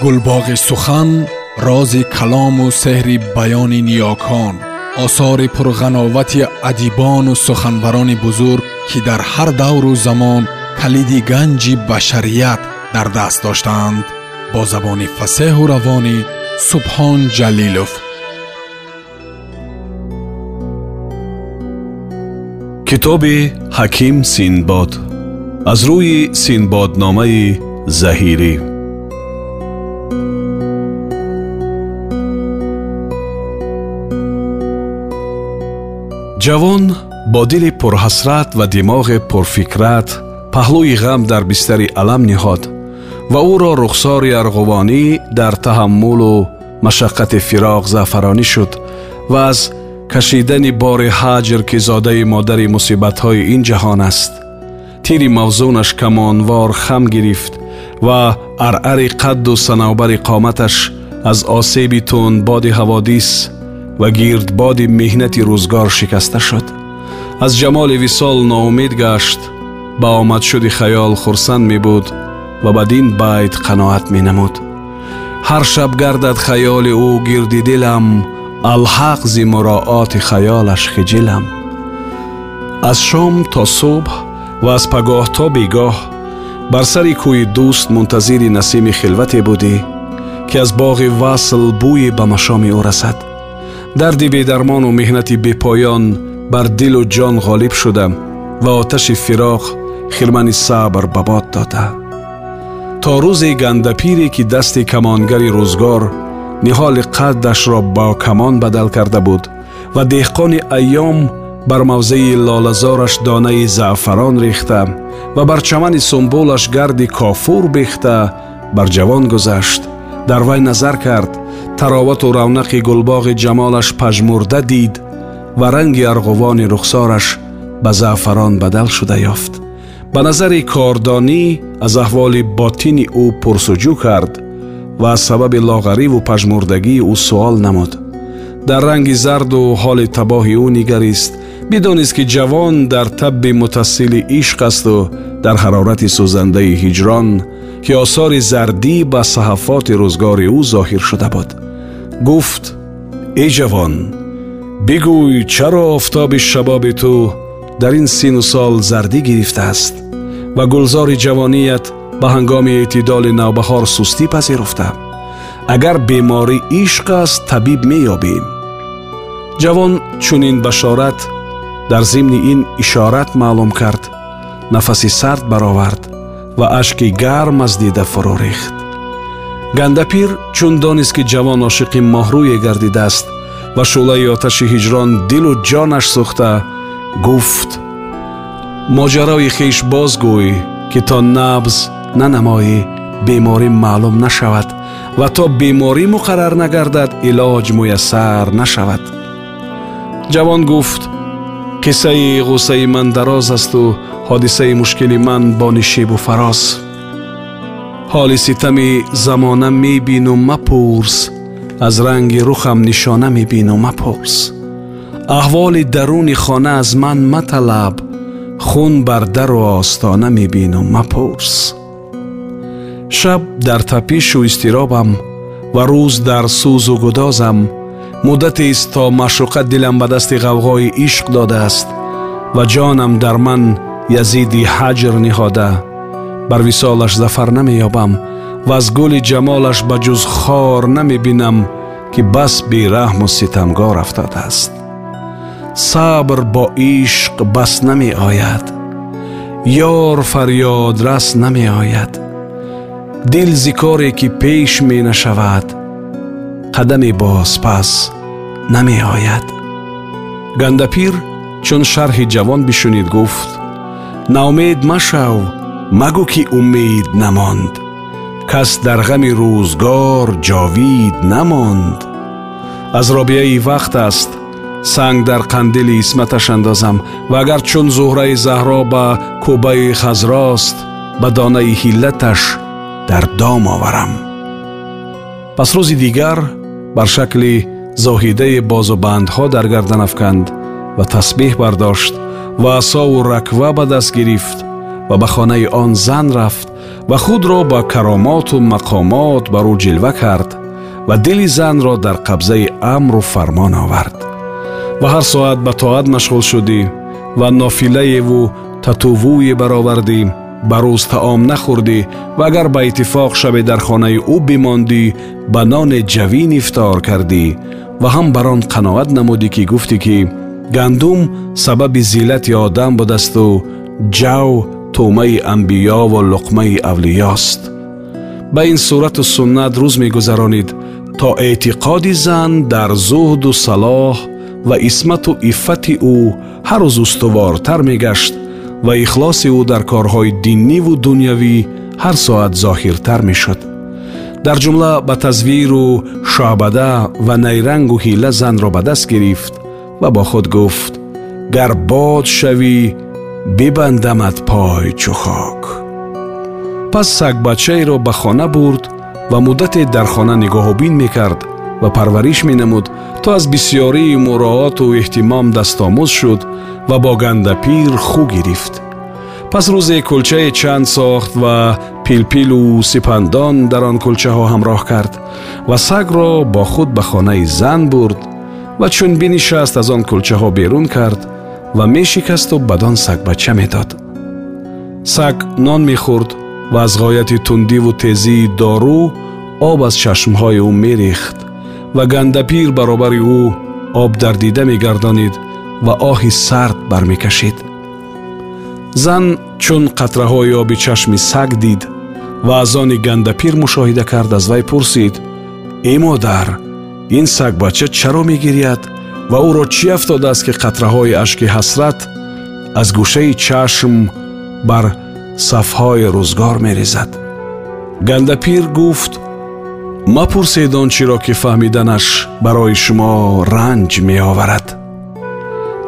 гулбоғи сухан рози калому сеҳри баёни ниёкон осори пурғановати адибону суханбарони бузург ки дар ҳар давру замон калиди ганҷи башарият дар даст доштаанд бо забони фасеҳу равонӣ субҳон ҷалилов китоби ҳаким синбод аз рӯи синбодномаи заҳирӣ ҷавон бо дили пурҳасрат ва димоғи пурфикрат паҳлӯи ғам дар бистари алам ниҳод ва ӯро рухсори арғувонӣ дар таҳаммулу машаққати фироғ заъфаронӣ шуд ва аз кашидани бори ҳаҷр ки зодаи модари мусибатҳои ин ҷаҳон аст тири мавзунаш камонвор хам гирифт ва аръари қадду санобари қоматаш аз осеби тунбоди ҳаводис و گیرد بادی مهنتی روزگار شکسته شد از جمال ویسال ناامید گشت با آمد شدی خیال خرسند می بود و بدین باید قناعت می نمود هر شب گردد خیال او گیردی دلم الحق زی مراعات خیالش خجلم از شام تا صبح و از پگاه تا بیگاه بر سر کوی دوست منتظری نسیم خلوتی بودی که از باغ وصل بوی به مشام او رسد дарди бедармону меҳнати бепоён бар дилу ҷон ғолиб шуда ва оташи фироғ хирмани сабр ба бод дода то рӯзе гандапире ки дасти камонгари рӯзгор ниҳоли қаддашро бо камон бадал карда буд ва деҳқони айём бар мавзеи лолазораш донаи заъфарон рехта ва бар чамани сумбулаш гарди кофур бехта бар ҷавон гузашт дар вай назар кард تراوت و رونق گلباغ جمالش پجمورده دید و رنگ ارغوان رخسارش به زعفران بدل شده یافت به نظر کاردانی از احوال باطین او پرسجو کرد و از سبب لاغری و پجموردگی او سوال نمود در رنگ زرد و حال تباه او نگریست بدون که جوان در طب متصل عشق است و در حرارت سوزنده هجران که آثار زردی به صحفات روزگار او ظاهر شده بود گفت ای جوان بگوی چرا آفتاب شباب تو در این سین سال زردی گرفته است و گلزار جوانیت به هنگام اعتدال نوبهار سستی پذیرفته اگر بیماری عشق است طبیب مییابیم جوان چون این بشارت در ضمن این اشارت معلوم کرد نفسی سرد برآورد و اشک گرم از دیده فرو ریخت гандапир чун донист ки ҷавон ошиқи моҳрӯе гардидааст ва шӯлаи оташи ҳиҷрон дилу ҷонаш сӯхта гуфт моҷарои хиш бозгӯй ки то набз нанамоӣ беморӣ маълум нашавад ва то беморӣ муқаррар нагардад илоҷ муяссар нашавад ҷавон гуфт қиссаи ғуссаи ман дароз асту ҳодисаи мушкили ман бо нишебу фароз حالی ستمی زمانه می بین و مپورس از رنگ روخم نشانه می بین و مپورس احوال درون خانه از من مطلب خون بر در و آستانه می پورس. و مپورس شب در تپیش و استیرابم و روز در سوز و گدازم مدت است تا مشوقت دلم به دست غوغای عشق داده است و جانم در من یزیدی حجر نهاده бар висолаш зафар намеёбам ва аз гули ҷамолаш ба ҷуз хор намебинам ки бас бераҳму ситамгор афтодааст сабр бо ишқ бас намеояд ёр фарёдрас намеояд дил зикоре ки пеш менашавад қадаме бозпас намеояд гандапир чун шарҳи ҷавон бишунид гуфт наумед машав مگو کی امید نماند کس در غم روزگار جاوید نماند از رابعه وقت است سنگ در قندل اسمتش اندازم و اگر چون زهره زهرا با کوبه خزراست به دانه حلتش در دام آورم پس روزی دیگر بر شکل زاهیده باز و بندها در گردن افکند و تسبیح برداشت و اصا و رکوه به دست گرفت و به خانه آن زن رفت و خود را با کرامات و مقامات بر او جلوه کرد و دل زن را در قبضه امر و فرمان آورد و هر ساعت به طاعت مشغول شدی و نافله و تطووی براوردی بروز تعام نخوردی و اگر به اتفاق شبه در خانه او بماندی به نان جوین افتار کردی و هم بران قناعت نمودی که گفتی که گندوم سبب زیلت آدم بودست و جو تومه انبیا و لقمه اولیاست به این صورت و سنت روز گذرانید تا اعتقاد زن در زهد و صلاح و اسمت و عفت او هر روز استوارتر می گشت و اخلاص او در کارهای دینی و دنیاوی هر ساعت ظاهرتر شد در جمله به تزویر و شعبده و نیرنگ و حیله زن را به دست گرفت و با خود گفت گر باد شوی ببندمت پای چو پس سگ بچه را به خانه برد و مدت در خانه نگاه و بین میکرد و پروریش می تا از بسیاری مراعات و احتمام دست آموز شد و با گند پیر خو گرفت. پس روز کلچه چند ساخت و پیل پیل و سپندان در آن کلچه ها همراه کرد و سگ را با خود به خانه زن برد و چون بینیشست از آن کلچه ها بیرون کرد ва мешикасту бадон сагбача медод саг нон мехӯрд ва аз ғояти тундиву тезии дору об аз чашмҳои ӯ мерехт ва гандапир баробари ӯ об дар дида мегардонид ва оҳи сард бармекашид зан чун қатраҳои оби чашми саг дид ва аз они гандапир мушоҳида кард аз вай пурсид э модар ин сагбача чаро мегирядд ва ӯро чӣ афтодааст ки қатраҳои ашки ҳасрат аз гӯшаи чашм бар сафҳои рӯзгор мерезад гандапир гуфт мапурсед он чиро ки фаҳмиданаш барои шумо ранҷ меоварад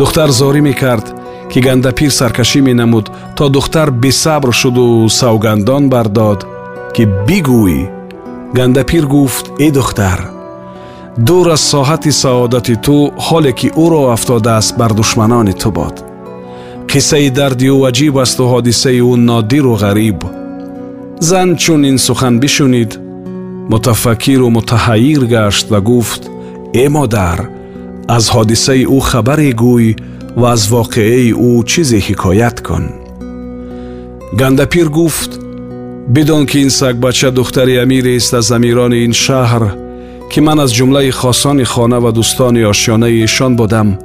духтар зорӣ мекард ки гандапир саркашӣ менамуд то духтар бесабр шуду савгандон бардод ки бигӯй гандапир гуфт э духтар دور از ساحت سعادت تو حال که او را افتاده است بر دشمنان تو باد قصه دردی و عجیب است و حادثه او نادیر و غریب زن چون این سخن بشونید متفکیر و متحیر گشت و گفت ای مادر از حادثه او خبر گوی و از واقعه او چیزی حکایت کن گندپیر گفت بدون که این سگ بچه دختر امیر است از امیران این شهر که من از جمله خاصان خانه و دوستان آشیانه ایشان بودم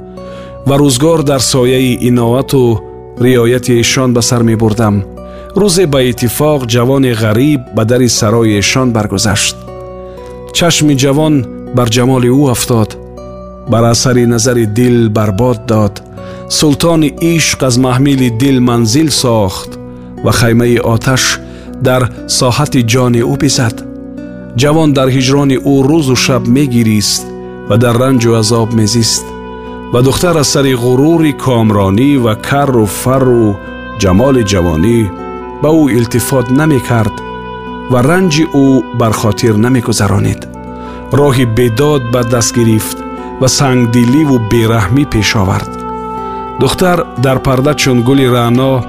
و روزگار در سایه ایناوت و ریایت ایشان به سر می بردم روزه به اتفاق جوان غریب به در سرای ایشان برگذشت چشم جوان بر جمال او افتاد بر اثر نظر دل برباد داد سلطان عشق از محمیل دل منزل ساخت و خیمه آتش در ساحت جان او بیزد جوان در هجران او روز و شب میگیریست و در رنج و عذاب میزیست و دختر از سر غرور کامرانی و کر و فر و جمال جوانی به او التفاد نمی و رنج او بر خاطر نمی راهی راهی بداد به دست گرفت و سنگدیلی و بیرحمی پیش آورد دختر در پرده چون گل رعنا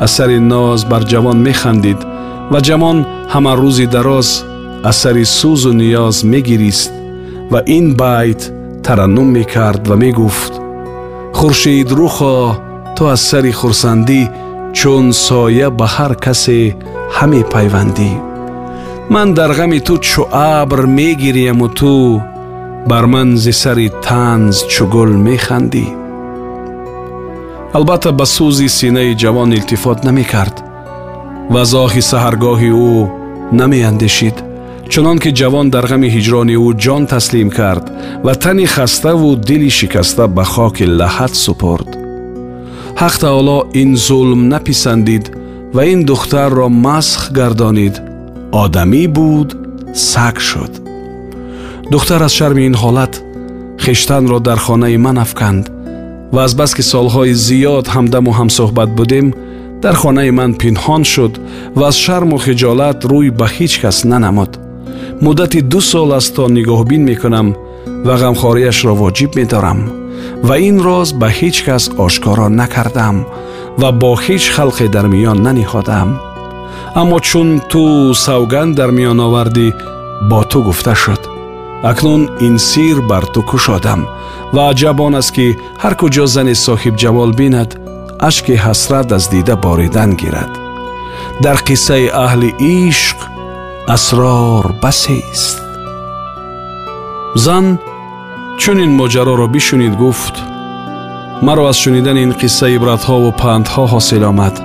از سر ناز بر جوان میخندید و جوان همه روز دراز از سری سوز و نیاز می و این باید ترنم می کرد و می خورشید خرشید روخا تو از سری خرسندی چون سایه به هر کسی همی پیوندی من در غم تو چو عبر می و تو بر من زی سری تنز چو گل می خندی البته به سوزی سینه جوان التفات نمیکرد و از آخی سهرگاهی او نمی اندشید чунон ки ҷавон дар ғами ҳиҷрони ӯ ҷон таслим кард ва тани хаставу дили шикаста ба хоки лаҳат супурд ҳақ таоло ин зулм написандид ва ин духтарро масх гардонид одамӣ буд саг шуд духтар аз шарми ин ҳолат хештанро дар хонаи ман афканд ва азбаски солҳои зиёд ҳамдаму ҳамсӯҳбат будем дар хонаи ман пинҳон шуд ва аз шарму хиҷолат рӯй ба ҳеҷ кас нанамуд муддати ду сол аст то нигоҳбин мекунам ва ғамхориашро воҷиб медорам ва ин роз ба ҳеҷ кас ошкоро накардам ва бо ҳеҷ халқе дар миён наниҳодаам аммо чун ту савганд дар миён овардӣ бо ту гуфта шуд акнун ин сир бар ту кушодам ва аҷаб он аст ки ҳар куҷо зани соҳибҷамол бинад ашки ҳасрат аз дида боридан гирад дар қиссаи аҳли ишқ اسرار بسی است زن چون این ماجرا را بشنید گفت مرا از شنیدن این قصه عبرت ها و پند ها حاصل آمد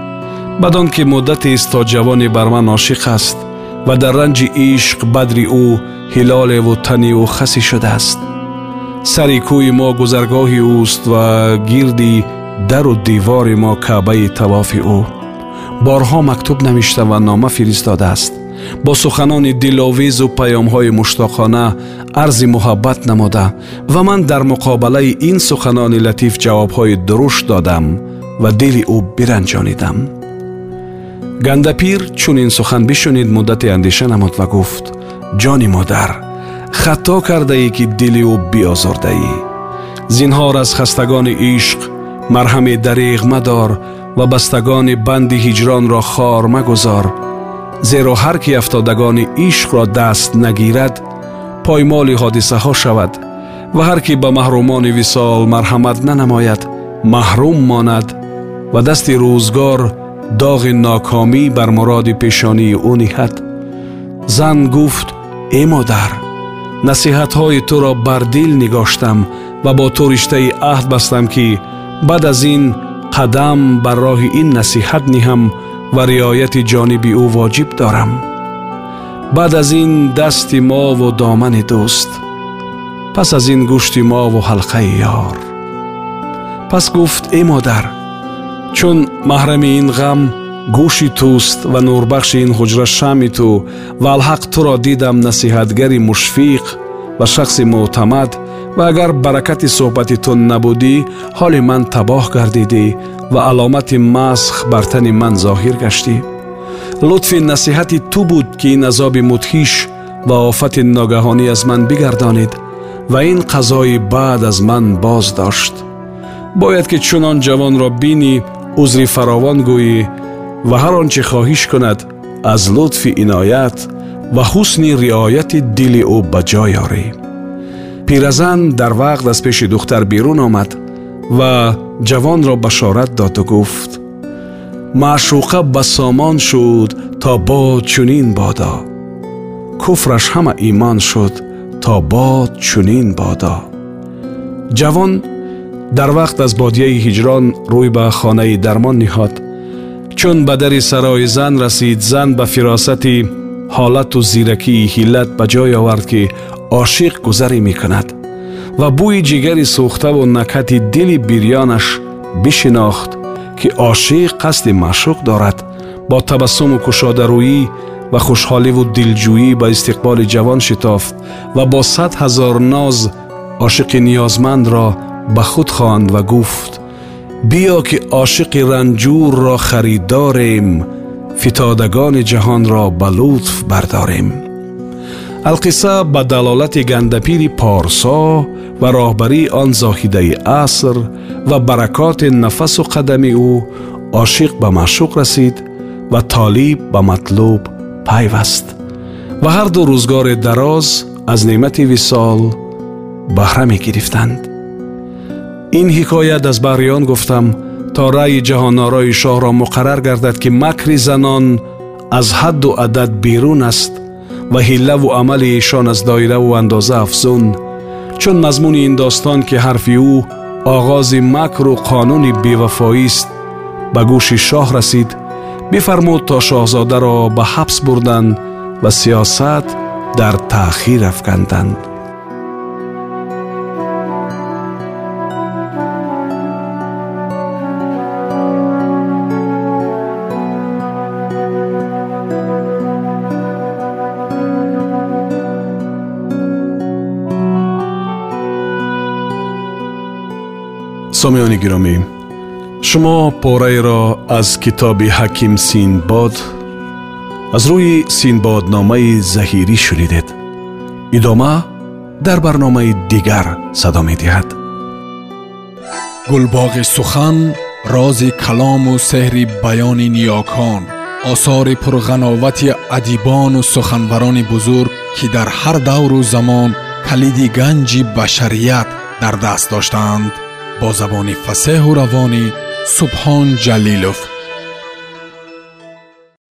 بدان که مدت است تا جوان بر من عاشق است و در رنج عشق بدری او هلال و تنی و خسی شده است سری کوی ما گذرگاهی اوست و گیردی در و دیوار ما کعبه توافی او بارها مکتوب نمیشته و نامه فرستاده است бо суханони диловезу паёмҳои муштоқона арзи муҳаббат намуда ва ман дар муқобалаи ин суханони латиф ҷавобҳои дурушт додам ва дили ӯ биранҷонидам гандапир чунин сухан бишунид муддати андеша намуд ва гуфт ҷони модар хато кардаӣ ки дили ӯ биозурдаӣ зинҳор аз хастагони ишқ марҳами дариғ мадор ва бастагони банди ҳиҷронро хор магузор зеро ҳар кӣ афтодагони ишқро даст нагирад поймоли ҳодисаҳо шавад ва ҳар кӣ ба маҳрумони висол марҳамат нанамояд маҳрум монад ва дасти рӯзгор доғи нокомӣ бар муроди пешонии ӯ ниҳад зан гуфт э модар насиҳатҳои туро бар дил нигоштам ва бо ту риштаи аҳд бастам ки баъд аз ин қадам бар роҳи ин насиҳат ниҳам و ریایت جانب او واجب دارم بعد از این دست ما و دامن دوست پس از این گوشت ما و حلقه یار پس گفت ای مادر چون محرم این غم گوشی توست و نوربخش این حجره شمی تو و الحق تو را دیدم نصیحتگری مشفیق و شخص معتمد و اگر برکت صحبت تو نبودی حال من تباه گردیدی و علامت مسخ بر تن من ظاهر گشتی لطف نصیحت تو بود که این عذاب مدهیش و آفت ناگهانی از من بگردانید و این قضای بعد از من باز داشت باید که چونان جوان را بینی عذر فراوان گویی و هر آنچه خواهیش کند از لطف عنایت و حسن ریایتی دل او به آری پیرزن در وقت از پیش دختر بیرون آمد و جوان را بشارت داد و گفت معشوقه به سامان شد تا با چنین بادا کفرش همه ایمان شد تا با چنین بادا جوان در وقت از بادیه هجران روی به خانه درمان نهاد چون به در سرای زن رسید زن به فراست حالت و زیرکی حیلت به جای آورد که عاشق گذری می کند ва бӯи ҷигари сӯхтаву накати дили бирёнаш бишинохт ки ошиқ қасди маъшуқ дорад бо табассуму кушодароӣ ва хушҳоливу дилҷӯӣ ба истиқболи ҷавон шитофт ва бо сад ҳазор ноз ошиқи ниёзмандро ба худ хонд ва гуфт биё ки ошиқи ранҷурро харидорем фитодагони ҷаҳонро ба лутф бардорем алқисса ба далолати гандапири порсо راهبری آن زاهیده عصر و برکات نفس و قدم او عاشق به معشوق رسید و طالب به مطلوب پیوست و هر دو روزگار دراز از نعمت ویسال بهره می گرفتند این حکایت از بریان گفتم تا رأی جهانارای شاه را مقرر گردد که مکر زنان از حد و عدد بیرون است و حیله و عمل ایشان از دایره و اندازه افزون چون مضمون این داستان که حرفی او آغاز مکر و قانون بیوفایی است به گوش شاه رسید بفرمود تا شاهزاده را به حبس بردند و سیاست در تأخیر افکندند سامیان گرامی شما پاره را از کتاب حکیم سینباد از روی سینباد نامه زهیری شدیدید. ادامه در برنامه دیگر صدا می دهد گلباغ سخن راز کلام و سحر بیان نیاکان آثار پرغناوت ادیبان و سخنوران بزرگ که در هر دور و زمان کلید گنج بشریت در دست داشتند با زبان فسه و روانی سبحان جلیلوف